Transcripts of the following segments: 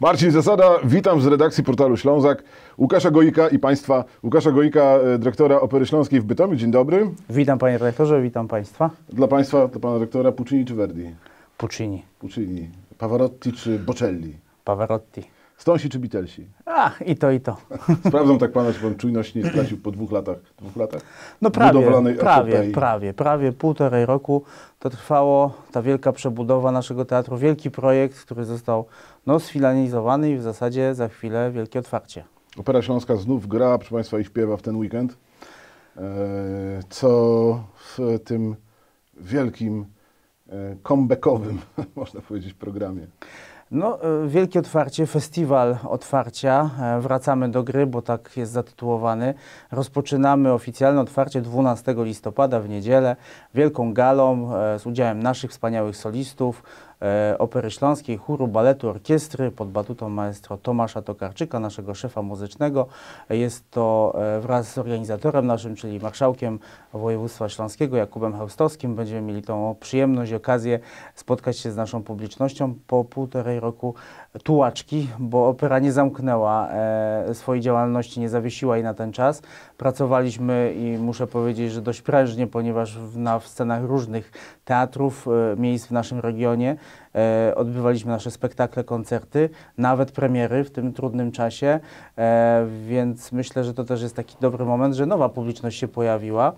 Marcin Zasada, witam z redakcji portalu Ślązak. Łukasza Goika i Państwa. Łukasza Goika, e, dyrektora Opery Śląskiej w Bytomiu. Dzień dobry. Witam panie redaktorze, witam państwa. Dla Państwa, dla Pana dyrektora Puccini czy Verdi? Puccini, Puccini. Pavarotti czy Bocelli? Pavarotti. Stonsi czy Beatlesi? A, i to, i to. Sprawdzam tak Pana, czy Pan czujność nie stracił po dwóch latach. Dwóch latach? No prawie, prawie, epopei. prawie, prawie półtorej roku to trwało, ta wielka przebudowa naszego teatru, wielki projekt, który został no, sfinalizowany i w zasadzie za chwilę wielkie otwarcie. Opera Śląska znów gra, proszę Państwa, i śpiewa w ten weekend. E, Co w tym wielkim, e, comebackowym, można powiedzieć, programie. No, e, wielkie otwarcie, festiwal otwarcia. E, Wracamy do gry, bo tak jest zatytułowany. Rozpoczynamy oficjalne otwarcie 12 listopada w niedzielę wielką galą e, z udziałem naszych wspaniałych solistów, Opery Śląskiej, chóru, baletu, orkiestry pod batutą maestro Tomasza Tokarczyka, naszego szefa muzycznego. Jest to e, wraz z organizatorem naszym, czyli marszałkiem województwa śląskiego Jakubem Chełstowskim. Będziemy mieli tą przyjemność i okazję spotkać się z naszą publicznością po półtorej roku tułaczki, bo opera nie zamknęła e, swojej działalności, nie zawiesiła jej na ten czas. Pracowaliśmy i muszę powiedzieć, że dość prężnie, ponieważ na, w scenach różnych teatrów, e, miejsc w naszym regionie e, odbywaliśmy nasze spektakle, koncerty, nawet premiery w tym trudnym czasie, e, więc myślę, że to też jest taki dobry moment, że nowa publiczność się pojawiła,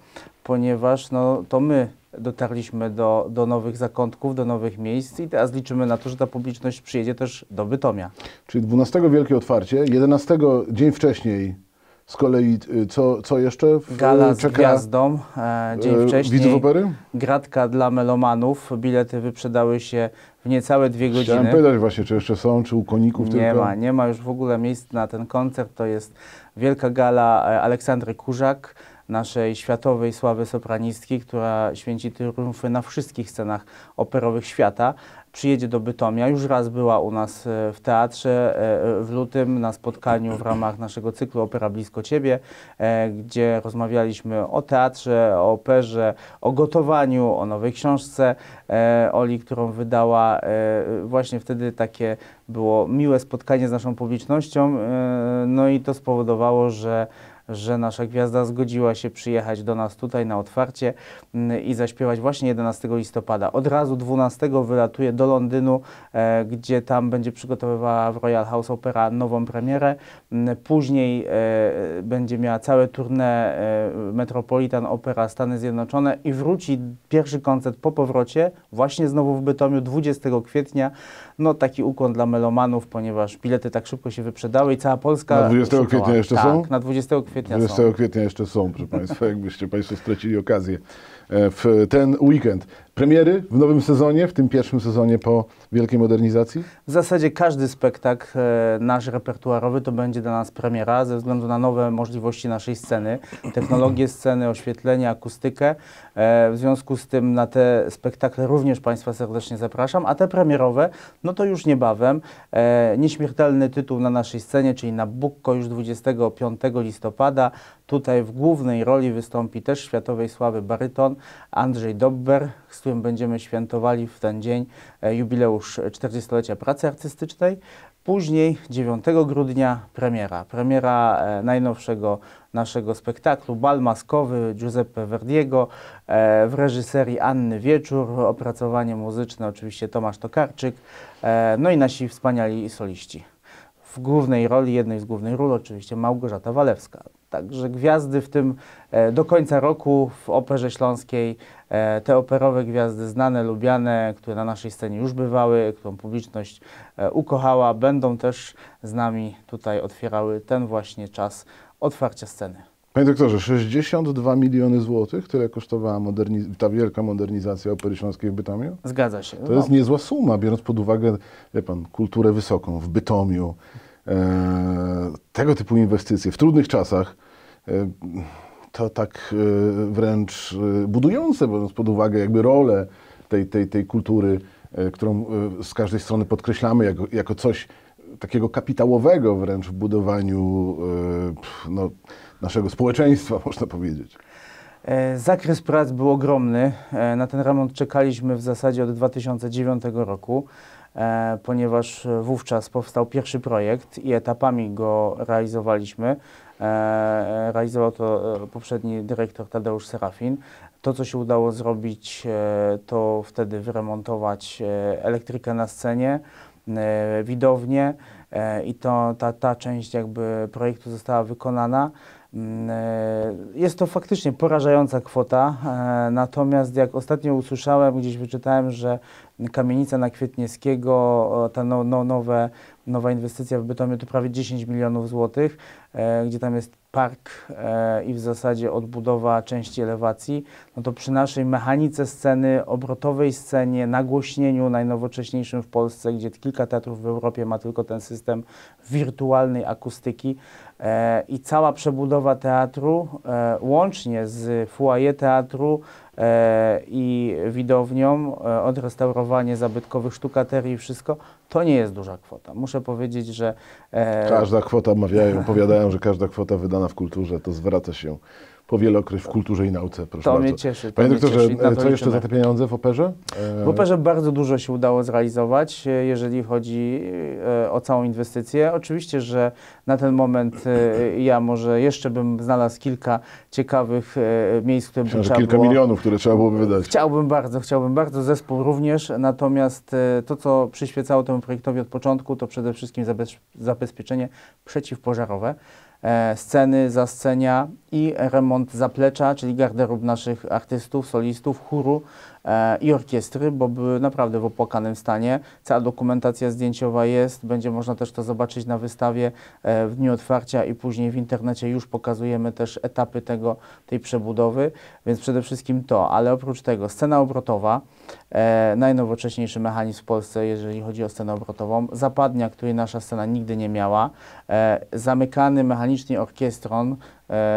ponieważ no, to my dotarliśmy do, do nowych zakątków, do nowych miejsc i teraz liczymy na to, że ta publiczność przyjedzie też do Bytomia. Czyli 12 wielkie otwarcie, 11 dzień wcześniej z kolei y, co, co jeszcze w, Gala z czeka gwiazdą, e, dzień e, wcześniej. widzów opery? Gratka dla melomanów. Bilety wyprzedały się w niecałe dwie Chciałem godziny. pytać właśnie, czy jeszcze są, czy u koników Nie tylko? ma, nie ma już w ogóle miejsc na ten koncert. To jest wielka gala e, Aleksandry Kurzak, naszej światowej sławy sopranistki, która święci triumfy na wszystkich scenach operowych świata. Przyjedzie do Bytomia. Już raz była u nas e, w teatrze e, w lutym na spotkaniu w ramach naszego cyklu Opera Blisko Ciebie, e, gdzie rozmawialiśmy o teatrze, o operze, o gotowaniu, o nowej książce Oli, którą wydała. Właśnie wtedy takie było miłe spotkanie z naszą publicznością. No i to spowodowało, że że nasza gwiazda zgodziła się przyjechać do nas tutaj na otwarcie mm, i zaśpiewać właśnie 11 listopada. Od razu 12 wylatuje do Londynu, e, gdzie tam będzie przygotowywała w Royal House Opera nową premierę. Mm, Później e, będzie miała całe tournée e, Metropolitan Opera Stany Zjednoczone i wróci pierwszy koncert po powrocie właśnie znowu w Bytomiu 20 kwietnia. No taki ukłon dla melomanów, ponieważ bilety tak szybko się wyprzedały i cała Polska Na 20 szukała. kwietnia jeszcze tak, są? na 20 kwietnia 20 są. kwietnia jeszcze są, proszę Państwa, jakbyście Państwo stracili okazję e, w ten weekend. Premiery w nowym sezonie, w tym pierwszym sezonie po wielkiej modernizacji? W zasadzie każdy spektakl e, nasz repertuarowy to będzie dla nas premiera ze względu na nowe możliwości naszej sceny, technologię sceny, oświetlenie, akustykę. E, w związku z tym na te spektakle również Państwa serdecznie zapraszam, a te premierowe, no to już niebawem. E, nieśmiertelny tytuł na naszej scenie, czyli na Bukko już 25 listopada. Tutaj w głównej roli wystąpi też światowej sławy baryton Andrzej Dobber, z którym będziemy świętowali w ten dzień e, jubileusz 40-lecia pracy artystycznej. Później 9 grudnia premiera. Premiera e, najnowszego naszego spektaklu Bal Maskowy Giuseppe Verdiego e, w reżyserii Anny Wieczór, opracowanie muzyczne oczywiście Tomasz Tokarczyk, no i nasi wspaniali soliści. W głównej roli, jednej z głównych ról oczywiście Małgorzata Walewska. Także gwiazdy w tym e, do końca roku w Operze Śląskiej, e, te operowe gwiazdy znane, lubiane, które na naszej scenie już bywały, którą publiczność e, ukochała, będą też z nami tutaj otwierały ten właśnie czas otwarcia sceny. Panie doktorze, 62 miliony złotych, tyle kosztowała ta wielka modernizacja Opery Śląskiej w Bytomiu? Zgadza się. To jest niezła suma, biorąc pod uwagę, wie pan, kulturę wysoką w Bytomiu, tego typu inwestycje w trudnych czasach. E, to tak e, wręcz e, budujące, biorąc pod uwagę jakby rolę tej, tej, tej kultury, e, którą e, z każdej strony podkreślamy jako, jako coś takiego kapitałowego wręcz w budowaniu e, no, naszego społeczeństwa, można powiedzieć. E, Zakres prac był ogromny. E, Na ten remont czekaliśmy w zasadzie od 2009 roku. E, ponieważ wówczas powstał pierwszy projekt i etapami go realizowaliśmy. E, realizował to e, poprzedni dyrektor Tadeusz Serafin. To, co się udało zrobić, e, to wtedy wyremontować e, elektrykę na scenie, e, widownię e, i to, ta, ta część jakby projektu została wykonana. Mm, e, Jest to faktycznie porażająca kwota, e, natomiast jak ostatnio usłyszałem, gdzieś wyczytałem, że kamienica na Kwietniewskiego, ta no, no, nowe, nowa inwestycja w Bytomiu to prawie 10 milionów złotych, e, gdzie tam jest park i w zasadzie odbudowa części elewacji, no to przy naszej mechanice sceny, obrotowej scenie, nagłośnieniu najnowocześniejszym w Polsce, gdzie kilka teatrów w Europie ma tylko ten system wirtualnej akustyki i cała przebudowa teatru, e, łącznie z foyer teatru e, i widownią, e, odrestaurowanie zabytkowych sztukaterii i wszystko, to nie jest duża kwota. Muszę powiedzieć, że e, Każda kwota, mawiają, powiadają, że każda kwota wydana w kulturze to zwraca się powielokroć w kulturze i nauce. Proszę to bardzo. mnie cieszy. To Panie mnie doktorze, cieszy co jeszcze za te pieniądze w operze? W operze bardzo dużo się udało zrealizować, e, jeżeli chodzi e, o całą inwestycję. Oczywiście, że na ten moment e, ja może jeszcze bym znalazł kilka ciekawych miejsc, które by Myślę, że trzeba kilka było... milionów, które trzeba byłoby wydać. Chciałbym bardzo, chciałbym bardzo, zespół również, natomiast to, co przyświecało temu projektowi od początku, to przede wszystkim zabez, zabezpieczenie przeciwpożarowe, sceny, zascenia i remont zaplecza, czyli garderób naszych artystów, solistów, chóru. e, i orkiestry, bo były naprawdę w opłakanym stanie. Cała dokumentacja zdjęciowa jest, będzie można też to zobaczyć na wystawie e, w dniu otwarcia i później w internecie już pokazujemy też etapy tego, tej przebudowy, więc przede wszystkim to, ale oprócz tego scena obrotowa, e, najnowocześniejszy mechanizm w Polsce, jeżeli chodzi o scenę obrotową, zapadnia, której nasza scena nigdy nie miała, e, zamykany mechanicznie orkiestron, e,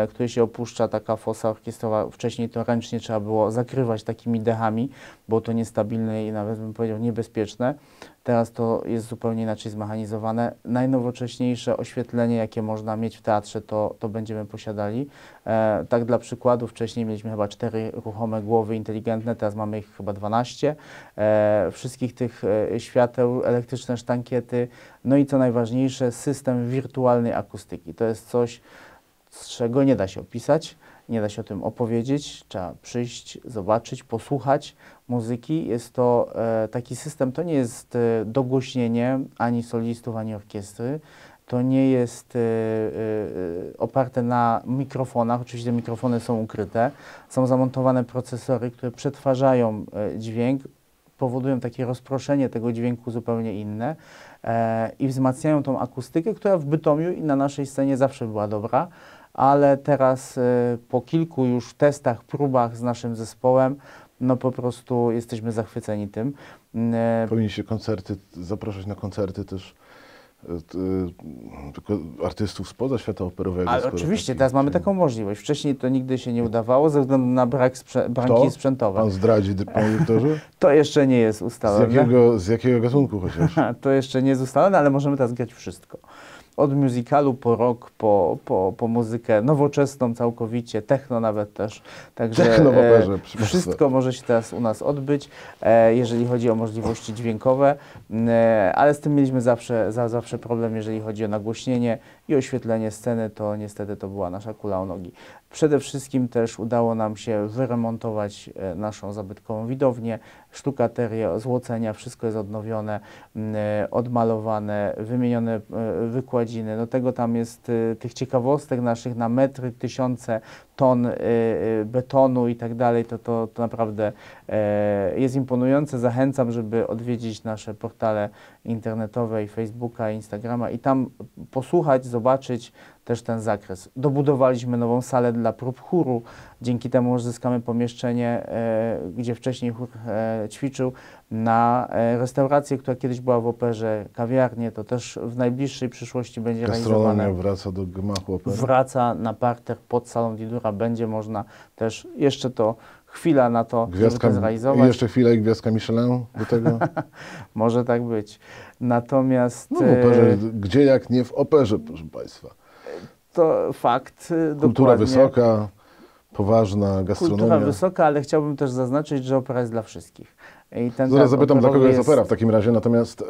który się opuszcza, taka fosa orkiestrowa, wcześniej to ręcznie trzeba było zakrywać takimi dechami, było to niestabilne i nawet bym powiedział niebezpieczne. Teraz to jest zupełnie inaczej zmechanizowane. Najnowocześniejsze oświetlenie, jakie można mieć w teatrze, to, to będziemy posiadali. E, tak dla przykładu, wcześniej mieliśmy chyba cztery ruchome głowy inteligentne, teraz mamy ich chyba 12. E, wszystkich tych e, świateł, elektryczne sztankiety, no i co najważniejsze, system wirtualnej akustyki. To jest coś, z czego nie da się opisać, nie da się o tym opowiedzieć. Trzeba przyjść, zobaczyć, posłuchać muzyki. Jest to e, taki system, to nie jest e, dogłośnienie ani solistów, ani orkiestry. To nie jest e, e, oparte na mikrofonach, oczywiście mikrofony są ukryte. Są zamontowane procesory, które przetwarzają e, dźwięk, powodują takie rozproszenie tego dźwięku zupełnie inne i wzmacniają tą akustykę, która w Bytomiu i na naszej scenie zawsze była dobra, ale teraz e, po kilku już testach, próbach z naszym zespołem, no po prostu jesteśmy zachwyceni tym. E, Powinniście koncerty, zapraszać na koncerty też e, tylko artystów spoza świata operowego. Ale oczywiście, teraz mamy taką możliwość. Wcześniej to nigdy się nie udawało ze względu na brak sprze- braki Kto? sprzętowe. Pan zdradzi, panie doktorze? To jeszcze nie jest Z ustalone. jakiego, z jakiego gatunku chociaż? To jeszcze nie jest ustalone, ale możemy teraz grać wszystko. Od musicalu po rock, po, po, po muzykę nowoczesną całkowicie, techno nawet też. Także Techno w operze, proszę państwa. wszystko może się teraz u nas odbyć, e, jeżeli chodzi o możliwości dźwiękowe, e, ale z tym mieliśmy zawsze, za, zawsze problem, jeżeli chodzi o nagłośnienie i oświetlenie sceny, to niestety to była nasza kula u nogi. Przede wszystkim też udało nam się wyremontować e, naszą zabytkową widownię, sztukaterię, złocenia, wszystko jest odnowione, e, odmalowane, wymienione e, wykładziny. Do tego tam jest tych ciekawostek naszych na metry, tysiące ton betonu i tak dalej, to, to, to naprawdę jest imponujące. Zachęcam, żeby odwiedzić nasze portale internetowe i Facebooka, Instagrama i tam posłuchać, zobaczyć też ten zakres. Dobudowaliśmy nową salę dla prób chóru. Dzięki temu uzyskamy pomieszczenie, e, gdzie wcześniej chór e, ćwiczył, na e, restaurację, która kiedyś była w operze, kawiarnię. To też w najbliższej przyszłości będzie realizowane. wraca do gmachu opery. Wraca na parter pod salą Didura. Będzie można też jeszcze to chwila na to, Gwiazdka, żeby to zrealizować. jeszcze chwilę i gwiazdka Michelin do tego. Może tak być. Natomiast No w operze, gdzie jak nie w operze, proszę Państwa. To fakt. e, Kultura wysoka, poważna gastronomia. Kultura wysoka, ale chciałbym też zaznaczyć, że opera jest dla wszystkich. I ten Zaraz zapytam, dla kogo jest, opera w takim razie, natomiast e,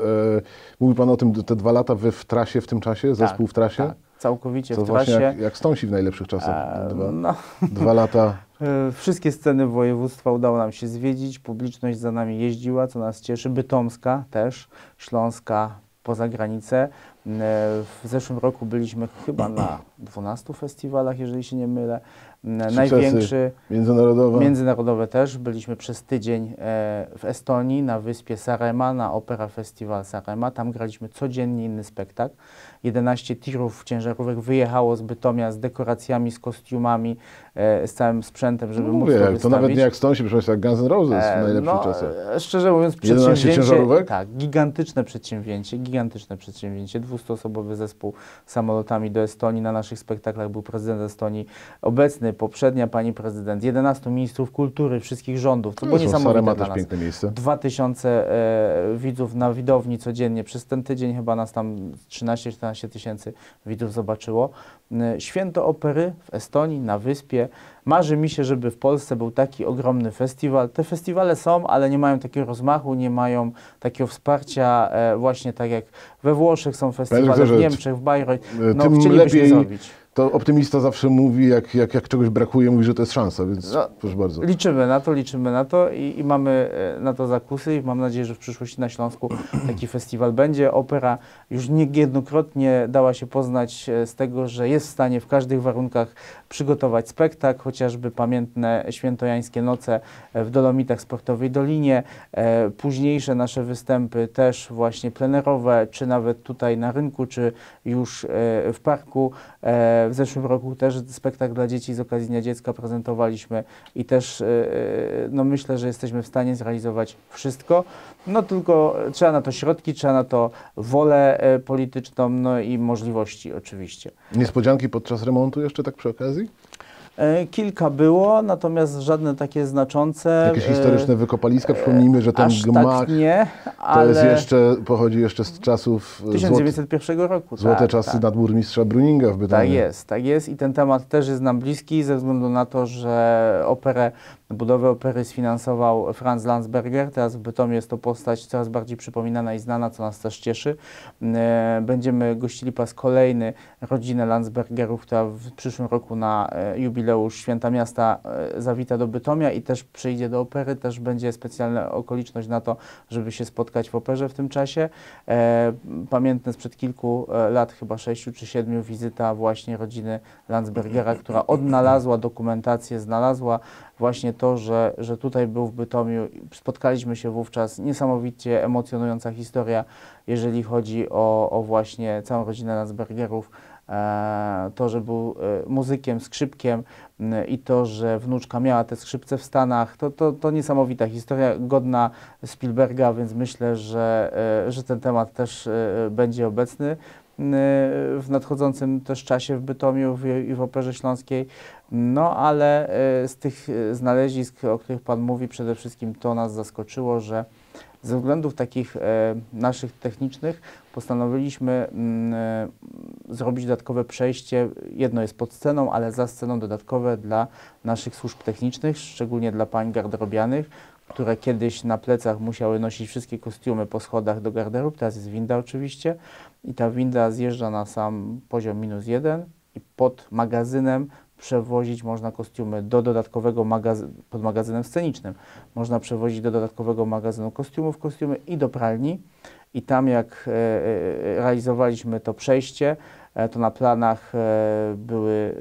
mówił Pan o tym, te dwa lata wy w trasie w tym czasie, zespół tak, w trasie? Tak, całkowicie to w trasie. Jak, jak Stąsi w najlepszych czasach. E, dwa, no. dwa lata. E, wszystkie sceny województwa udało nam się zwiedzić, publiczność za nami jeździła, co nas cieszy. Bytomska też, Śląska, poza granicę. W zeszłym roku byliśmy chyba na 12 festiwalach, jeżeli się nie mylę. Największy. Międzynarodowe. Międzynarodowe też. Byliśmy przez tydzień e, w Estonii na wyspie Sarema, na Opera Festival Sarema. Tam graliśmy codziennie inny spektakl. 11 tirów ciężarówek wyjechało z Bytomia z dekoracjami, z kostiumami, e, z całym sprzętem, żeby no, móc to, to nawet nie jak Stąsi, proszę jak Guns N' Roses w najlepszych no, czasach. Szczerze mówiąc, przedsięwzięcie, tak, gigantyczne przedsięwzięcie, gigantyczne przedsięwzięcie. Dwustoosobowy zespół samolotami do Estonii. Na naszych spektaklach był prezydent Estonii obecny, poprzednia pani prezydent, 11 ministrów kultury, wszystkich rządów. To no, było niesamowite ma też piękne miejsce. 2000 e, widzów na widowni codziennie. Przez ten tydzień chyba nas tam 13-14 tysięcy widzów zobaczyło. E, święto opery w Estonii, na wyspie. Marzy mi się, żeby w Polsce był taki ogromny festiwal. Te festiwale są, ale nie mają takiego rozmachu, nie mają takiego wsparcia, e, właśnie tak jak we Włoszech są festiwale, w Niemczech, w Bayreuth. No, tym lepiej zrobić to optymista zawsze mówi, jak, jak, jak czegoś brakuje, mówi, że to jest szansa, więc no, proszę bardzo. Liczymy na to, liczymy na to i, i, mamy e, na to zakusy i mam nadzieję, że w przyszłości na Śląsku taki festiwal będzie. Opera już niejednokrotnie dała się poznać e, z tego, że jest w stanie w każdych warunkach przygotować spektakl, chociażby pamiętne świętojańskie noce w Dolomitach Sportowej Dolinie, e, późniejsze nasze występy też właśnie plenerowe, czy nawet tutaj na rynku, czy już w parku w zeszłym roku też spektakl dla dzieci z okazji Dnia Dziecka prezentowaliśmy i też e, e, no myślę, że jesteśmy w stanie zrealizować wszystko. No tylko trzeba na to środki, trzeba na to wolę e, polityczną, no i możliwości oczywiście. Niespodzianki podczas remontu jeszcze tak przy okazji? E, kilka było, natomiast żadne takie znaczące. Jakieś historyczne wykopaliska? Przypomnijmy, że ten Aż gmach tak nie, ale... to jest jeszcze, pochodzi jeszcze z czasów 1901 złote, roku. Złote tak, czasy tak. nadburmistrza Bruninga w Bytomiu. Tak jest, tak jest i ten temat też jest nam bliski ze względu na to, że operę Budowę opery sfinansował Franz Landsberger. Teraz w Bytomiu jest to postać coraz bardziej przypominana i znana, co nas też cieszy. E, będziemy gościli po raz kolejny rodzinę Landsbergerów, która w przyszłym roku na e, jubileusz Święta Miasta e, zawita do Bytomia i też przyjdzie do opery. Też będzie specjalna okoliczność na to, żeby się spotkać w operze w tym czasie. Pamiętne sprzed kilku lat, chyba sześciu czy siedmiu, wizyta właśnie rodziny Landsbergera, która odnalazła dokumentację, znalazła właśnie to, że, że tutaj był w Bytomiu, spotkaliśmy się wówczas, niesamowicie emocjonująca historia, jeżeli chodzi o, o właśnie całą rodzinę Landsbergerów, e, to, że był e, muzykiem, skrzypkiem i to, że wnuczka miała te skrzypce w Stanach, to, to, to niesamowita historia, godna Spielberga, więc myślę, że, e, że ten temat też będzie obecny w nadchodzącym też czasie w Bytomiu i w Operze Śląskiej. No ale e, z tych e, znalezisk, o których Pan mówi, przede wszystkim to nas zaskoczyło, że ze względów takich e, naszych technicznych postanowiliśmy mm, zrobić dodatkowe przejście. Jedno jest pod sceną, ale za sceną dodatkowe dla naszych służb technicznych, szczególnie dla pań garderobianych, które kiedyś na plecach musiały nosić wszystkie kostiumy po schodach do garderób. Teraz jest winda oczywiście i ta winda zjeżdża na sam poziom minus jeden i pod magazynem przewozić można kostiumy do dodatkowego magazynu, pod magazynem scenicznym. Można przewozić do dodatkowego magazynu kostiumów, kostiumy i do pralni. I tam jak e, e, realizowaliśmy to przejście, e, to na planach były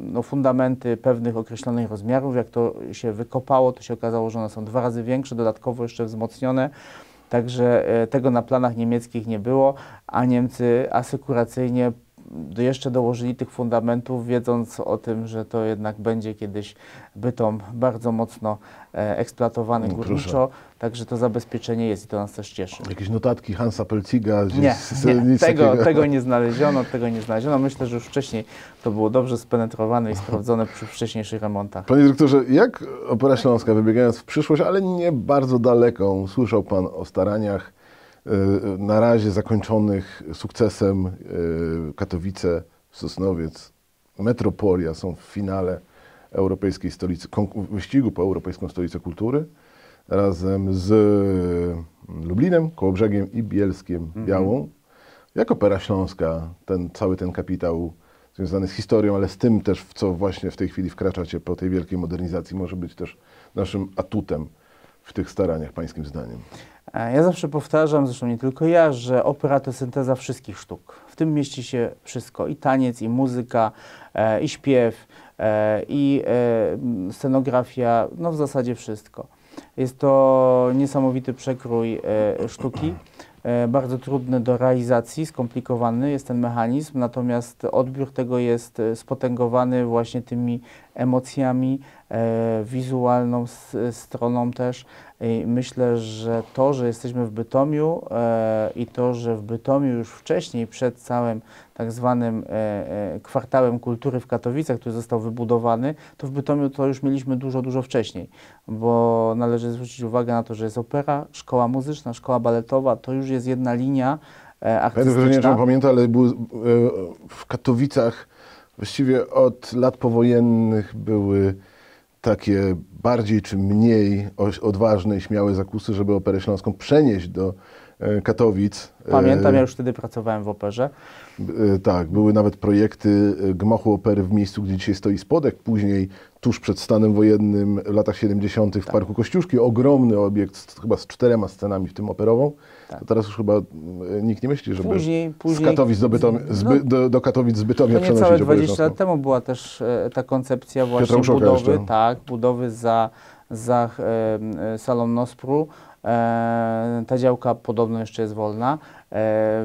no, fundamenty pewnych określonych rozmiarów. Jak to się wykopało, to się okazało, że one są dwa razy większe, dodatkowo jeszcze wzmocnione. Także tego na planach niemieckich nie było, a Niemcy asykuracyjnie jeszcze dołożyli tych fundamentów, wiedząc o tym, że to jednak będzie kiedyś bytom bardzo mocno e, eksploatowany no, górniczo, także to zabezpieczenie jest i to nas też cieszy. Jakieś notatki Hansa Pelciga? Nie, nie tego, tego nie znaleziono, tego nie znaleziono. Myślę, że już wcześniej to było dobrze spenetrowane i sprawdzone przy wcześniejszych remontach. Panie dyrektorze, jak Opera Śląska, wybiegając w przyszłość, ale nie bardzo daleką, słyszał Pan o staraniach na razie zakończonych sukcesem y, Katowice, Sosnowiec, Metropolia są w finale europejskiej stolicy, wyścigu po europejską stolicę kultury razem z Lublinem, Kołobrzegiem i Bielskiem Białą. Jak Opera Śląska, ten, cały ten kapitał związany z historią, ale z tym też, w co właśnie w tej chwili wkraczacie po tej wielkiej modernizacji, może być też naszym atutem w tych staraniach, pańskim zdaniem. E, Ja zawsze powtarzam, zresztą nie tylko ja, że opera to synteza wszystkich sztuk. W tym mieści się wszystko, i taniec, i muzyka, e, i śpiew, e, i scenografia, no w zasadzie wszystko. Jest to niesamowity przekrój sztuki, bardzo trudny do realizacji, skomplikowany jest ten mechanizm, natomiast odbiór tego jest spotęgowany właśnie tymi emocjami, e, wizualną stroną też. I myślę, że to, że jesteśmy w Bytomiu e, i to, że w Bytomiu już wcześniej, przed całym tak zwanym e, kwartałem kultury w Katowicach, który został wybudowany, to w Bytomiu to już mieliśmy dużo, dużo wcześniej, bo należy zwrócić uwagę na to, że jest opera, szkoła muzyczna, szkoła baletowa, to już jest jedna linia Pamiętam, że nie wiem, czy artystyczna. pan pamięta, ale były, e, w Katowicach właściwie od lat powojennych były takie bardziej czy mniej odważne i śmiałe zakusy, żeby Operę Śląską przenieść do e, Katowic. Pamiętam, E, ja już wtedy pracowałem w operze. E, Tak, były nawet projekty gmachu opery w miejscu, gdzie dzisiaj stoi spodek, później tuż przed stanem wojennym w latach 70. w Tak. Parku Kościuszki, ogromny obiekt, z, chyba z czterema scenami, w tym operową. Tak. To teraz już chyba e, nikt nie myśli, żeby Później, później z Katowic do, Bytomia, z By, no, do, do Katowic z Bytomia To niecałe przenosić operę 20 lat śląską. temu była też e, ta koncepcja właśnie budowy, jeszcze. tak, budowy za, za e, salą Nospru. E, ta działka podobno jeszcze jest wolna,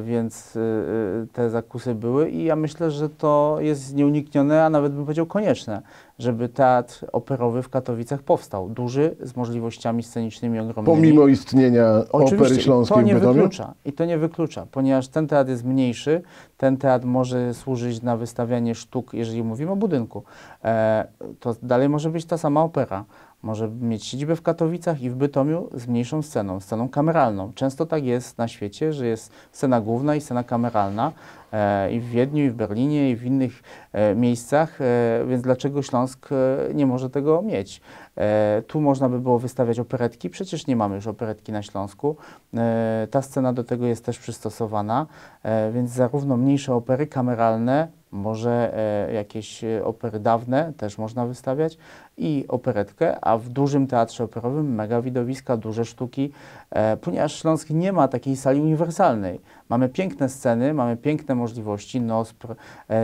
więc e, e, te zakusy były i ja myślę, że to jest nieuniknione, a nawet bym powiedział konieczne, żeby teatr operowy w Katowicach powstał. Duży, z możliwościami scenicznymi ogromnymi. Pomimo istnienia Opery Oczywiście, Śląskiej to w nie Bytomiu? wyklucza. I to nie wyklucza, ponieważ ten teatr jest mniejszy, ten teatr może służyć na wystawianie sztuk, jeżeli mówimy o budynku. E, to dalej może być ta sama opera. Może mieć siedzibę w Katowicach i w Bytomiu z mniejszą sceną, sceną kameralną. Często tak jest na świecie, że jest scena główna i scena kameralna e, i w Wiedniu, i w Berlinie, i w innych e, miejscach, e, więc dlaczego Śląsk e, nie może tego mieć? E, tu można by było wystawiać operetki, przecież nie mamy już operetki na Śląsku. E, ta scena do tego jest też przystosowana, e, więc zarówno mniejsze opery kameralne, może e, jakieś e, opery dawne też można wystawiać i operetkę, a w dużym teatrze operowym mega widowiska, duże sztuki, e, ponieważ Śląsk nie ma takiej sali uniwersalnej. Mamy piękne sceny, mamy piękne możliwości, NOSPR,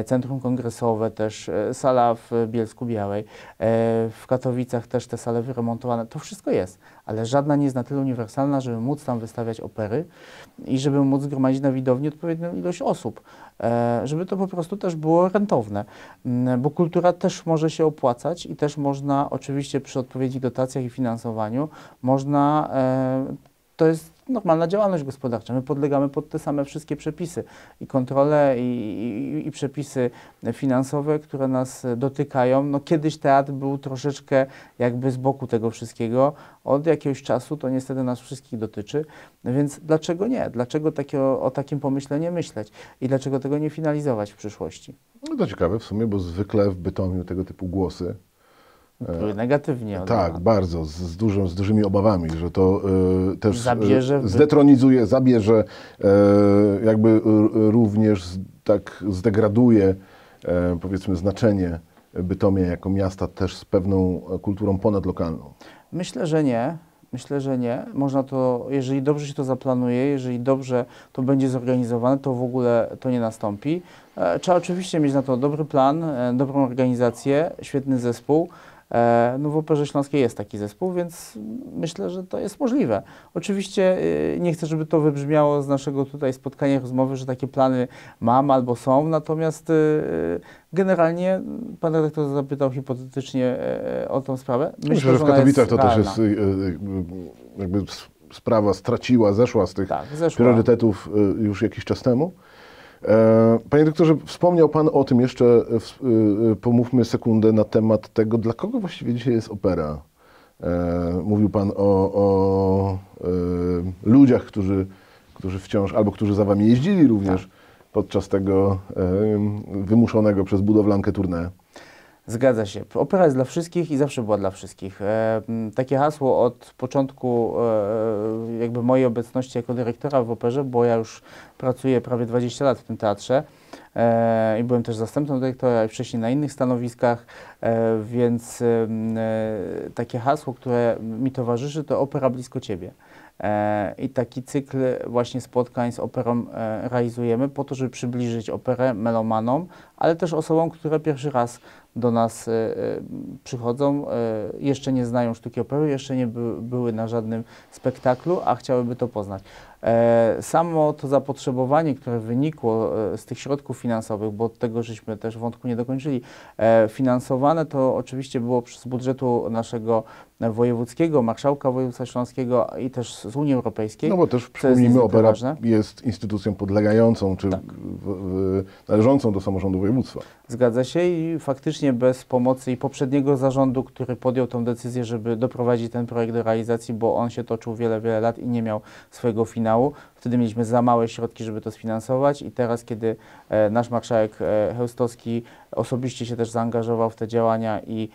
Centrum Kongresowe też, sala w Bielsku Białej, w Katowicach też te sale wyremontowane, to wszystko jest, ale żadna nie jest na tyle uniwersalna, żeby móc tam wystawiać opery i żeby móc zgromadzić na widowni odpowiednią ilość osób, e, żeby to po prostu też było rentowne, bo kultura też może się opłacać i też można, oczywiście przy odpowiednich dotacjach i finansowaniu, można, e, to jest normalna działalność gospodarcza, my podlegamy pod te same wszystkie przepisy i kontrole i, i, i przepisy finansowe, które nas dotykają. No kiedyś teatr był troszeczkę jakby z boku tego wszystkiego, od jakiegoś czasu to niestety nas wszystkich dotyczy, więc dlaczego nie? Dlaczego takie, o takim pomyśle nie myśleć i dlaczego tego nie finalizować w przyszłości? No to ciekawe w sumie, bo zwykle w Bytomiu tego typu głosy Były negatywnie Tak, odebrane. bardzo, z, z, dużą, z dużymi obawami, że to e, też Zabierze e, w- zdetronizuje, zabierze, e, jakby również z, tak zdegraduje powiedzmy znaczenie Bytomia jako miasta też z pewną kulturą ponadlokalną. Myślę, że nie. Myślę, że nie. Można to, jeżeli dobrze się to zaplanuje, jeżeli dobrze to będzie zorganizowane, to w ogóle to nie nastąpi. Trzeba oczywiście mieć na to dobry plan, dobrą organizację, świetny zespół. E, No w Operze Śląskiej jest taki zespół, więc myślę, że to jest możliwe. Oczywiście y, nie chcę, żeby to wybrzmiało z naszego tutaj spotkania, rozmowy, że takie plany mam albo są, natomiast y, y, generalnie pan redaktor zapytał hipotetycznie e, o tą sprawę. Myślę, że w Katowicach to też jest e, e, jakby sprawa straciła, zeszła z tych Tak, zeszła. priorytetów e, już jakiś czas temu. E, Panie doktorze, wspomniał Pan o tym jeszcze, e, e, pomówmy sekundę na temat tego, dla kogo właściwie dzisiaj jest opera. Mówił Pan o, o ludziach, którzy, którzy wciąż, albo którzy za Wami jeździli również Tak. podczas tego wymuszonego przez budowlankę tournée. Zgadza się. Opera jest dla wszystkich i zawsze była dla wszystkich. E, takie hasło od początku e, jakby mojej obecności jako dyrektora w operze, bo ja już pracuję prawie 20 lat w tym teatrze e, i byłem też zastępcą dyrektora i wcześniej na innych stanowiskach, więc em, e, takie hasło, które mi towarzyszy, to opera blisko Ciebie. E, I taki cykl właśnie spotkań z operą e, realizujemy po to, żeby przybliżyć operę melomanom, ale też osobom, które pierwszy raz do nas e, e, przychodzą, e, jeszcze nie znają sztuki opery, jeszcze nie by, były na żadnym spektaklu, a chciałyby to poznać. E, Samo to zapotrzebowanie, które wynikło e, z tych środków finansowych, bo od tego żeśmy też wątku nie dokończyli, e, to oczywiście było z budżetu naszego wojewódzkiego, marszałka województwa śląskiego i też z Unii Europejskiej. No bo też przypomnijmy, opera ważne. jest instytucją podlegającą, czy Tak. w, w, należącą do samorządu województwa. Zgadza się i faktycznie bez pomocy i poprzedniego zarządu, który podjął tą decyzję, żeby doprowadzić ten projekt do realizacji, bo on się toczył wiele, wiele lat i nie miał swojego finału. Wtedy mieliśmy za małe środki, żeby to sfinansować i teraz, kiedy e, nasz marszałek e, Chełstowski osobiście się też zaangażował w te działania i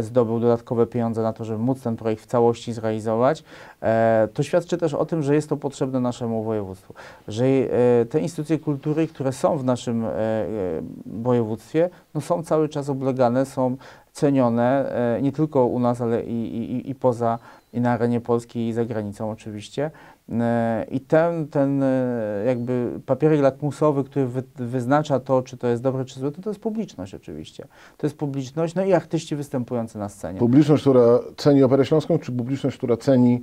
zdobył dodatkowe pieniądze na to, żeby móc ten projekt w całości zrealizować, e, to świadczy też o tym, że jest to potrzebne naszemu województwu, że e, te instytucje kultury, które są w naszym e, e, województwie, no są cały czas oblegane, są cenione, e, nie tylko u nas, ale i, i, i poza, i na arenie polskiej, i za granicą oczywiście. E, I ten, ten e, jakby papierek lakmusowy, który wy, wyznacza to, czy to jest dobre, czy złe, to to jest publiczność oczywiście. To jest publiczność, no i artyści występujący na scenie. Publiczność, która ceni operę śląską, czy publiczność, która ceni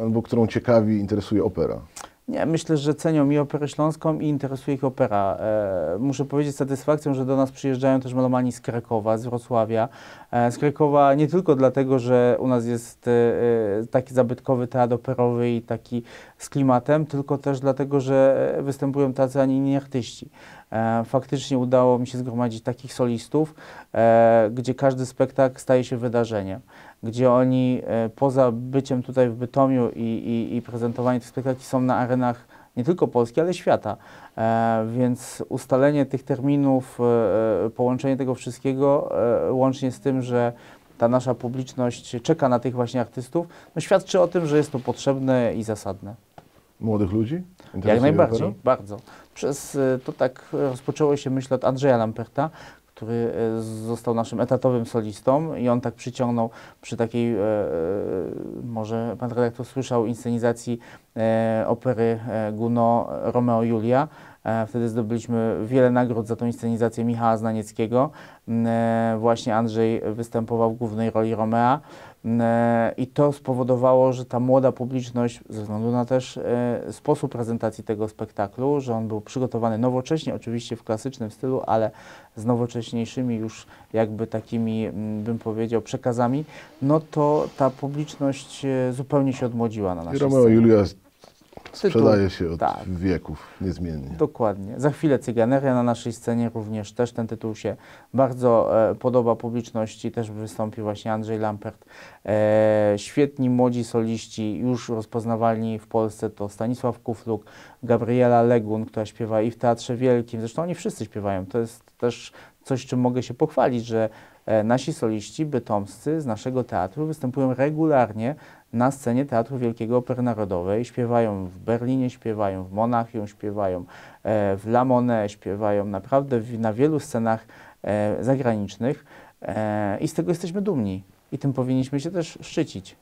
albo którą ciekawi, interesuje opera? Nie, myślę, że cenią i operę śląską i interesuje ich opera. E, muszę powiedzieć z satysfakcją, że do nas przyjeżdżają też melomani z Krakowa, z Wrocławia. E, z Krakowa nie tylko dlatego, że u nas jest e, e, taki zabytkowy teatr operowy i taki z klimatem, tylko też dlatego, że występują tacy, a nie inni artyści. E, faktycznie udało mi się zgromadzić takich solistów, e, gdzie każdy spektakl staje się wydarzeniem gdzie oni e, poza byciem tutaj w Bytomiu i, i, i prezentowaniem tych spektakli są na arenach nie tylko Polski, ale świata. E, więc ustalenie tych terminów, e, e, połączenie tego wszystkiego, e, łącznie z tym, że ta nasza publiczność czeka na tych właśnie artystów, no świadczy o tym, że jest to potrzebne i zasadne. Młodych ludzi? Jak najbardziej, opera? bardzo. Przez, e, to tak rozpoczęło się, myślę, od Andrzeja Lamperta, który e, został naszym etatowym solistą i on tak przyciągnął przy takiej, e, e, może pan redaktor słyszał, inscenizacji opery Guno Romeo Julia. E, Wtedy zdobyliśmy wiele nagród za tą inscenizację Michała Znanieckiego. M, e, Właśnie Andrzej występował w głównej roli Romea. M, e, I to spowodowało, że ta młoda publiczność, ze względu na też sposób prezentacji tego spektaklu, że on był przygotowany nowocześnie, oczywiście w klasycznym stylu, ale z nowocześniejszymi już jakby takimi, m, bym powiedział, przekazami, no to ta publiczność zupełnie się odmłodziła na naszej Romeo scenie. Julia sprzedaje się od tak. wieków niezmiennie. Dokładnie. Za chwilę Cyganeria na naszej scenie również też ten tytuł się bardzo e, podoba publiczności. Też wystąpi właśnie Andrzej Lampert. E, świetni młodzi soliści, już rozpoznawalni w Polsce to Stanisław Kufluk, Gabriela Legun, która śpiewa i w Teatrze Wielkim. Zresztą oni wszyscy śpiewają. To jest też coś, czym mogę się pochwalić, że e, nasi soliści bytomscy z naszego teatru występują regularnie na scenie Teatru Wielkiego Opery Narodowej. Śpiewają w Berlinie, śpiewają w Monachium, śpiewają e, w La Monnaie, śpiewają naprawdę na wielu scenach e, zagranicznych e, i z tego jesteśmy dumni. I tym powinniśmy się też szczycić.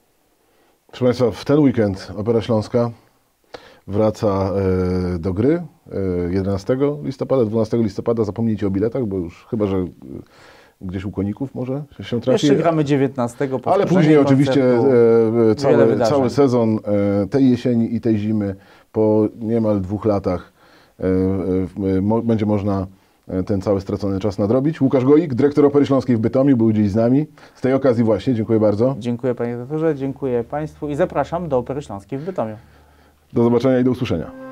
Proszę Państwa, w ten weekend Opera Śląska wraca do gry e, 11 listopada, 12 listopada. Zapomnijcie o biletach, bo już chyba, że gdzieś u koników może się trafi. Jeszcze gramy 19. Ale później oczywiście e, e, cały, cały sezon e, tej jesieni i tej zimy po niemal dwóch latach e, mo, będzie można ten cały stracony czas nadrobić. Łukasz Goik, dyrektor Opery Śląskiej w Bytomiu, był dziś z nami. Z tej okazji właśnie, dziękuję bardzo. Dziękuję panie doktorze, dziękuję państwu i zapraszam do Opery Śląskiej w Bytomiu. Do zobaczenia i do usłyszenia.